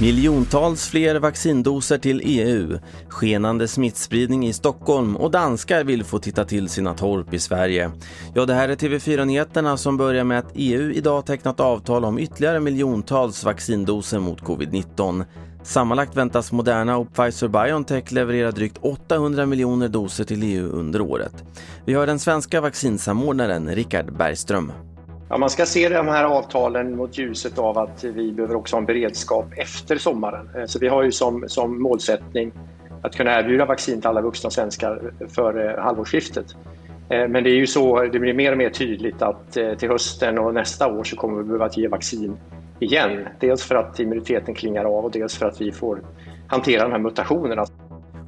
Miljontals fler vaccindoser till EU, skenande smittspridning i Stockholm och danskar vill få titta till sina torp i Sverige. Ja, det här är TV4-nyheterna som börjar med att EU idag tecknat avtal om ytterligare miljontals vaccindoser mot covid-19. Sammanlagt väntas Moderna och Pfizer-Biontech leverera drygt 800 miljoner doser till EU under året. Vi har den svenska vaccinsamordnaren Richard Bergström. Ja, man ska se de här avtalen mot ljuset av att vi behöver också ha en beredskap efter sommaren. Eh, så vi har ju som, som målsättning att kunna erbjuda vaccin till alla vuxna svenskar före eh, halvårsskiftet. Eh, men det är ju så, det blir mer och mer tydligt att till hösten och nästa år så kommer vi behöva ge vaccin igen. Dels för att immuniteten klingar av och dels för att vi får hantera de här mutationerna.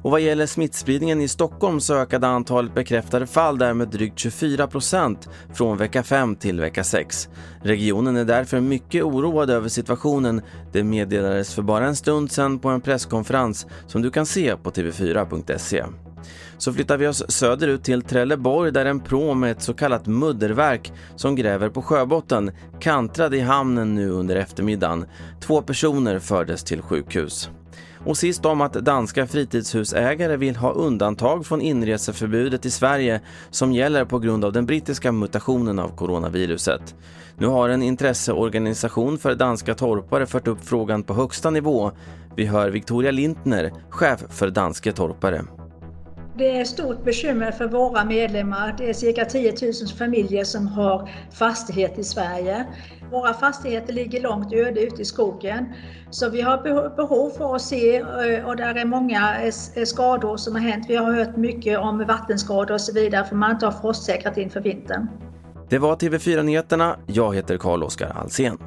Och vad gäller smittspridningen i Stockholm så ökade antalet bekräftade fall där med drygt 24 procent från vecka 5 till vecka 6. Regionen är därför mycket oroad över situationen. Det meddelades för bara en stund sedan på en presskonferens som du kan se på tv4.se. Så flyttar vi oss söderut till Trelleborg där en pråm med ett så kallat mudderverk som gräver på sjöbotten kantrade i hamnen nu under eftermiddagen. Två personer fördes till sjukhus. Och sist om att danska fritidshusägare vill ha undantag från inreseförbudet i Sverige som gäller på grund av den brittiska mutationen av coronaviruset. Nu har en intresseorganisation för danska torpare fört upp frågan på högsta nivå. Vi hör Victoria Lintner, chef för Danske torpare. Det är ett stort bekymmer för våra medlemmar. Det är cirka 10 000 familjer som har fastighet i Sverige. Våra fastigheter ligger långt öde ute i skogen. Så vi har behov för att se eh, och där är många eh, skador som har hänt. Vi har hört mycket om vattenskador och så vidare för man inte har frostsäkrat inför vintern. Det var TV4 Nyheterna. Jag heter Carl-Oskar Alsen.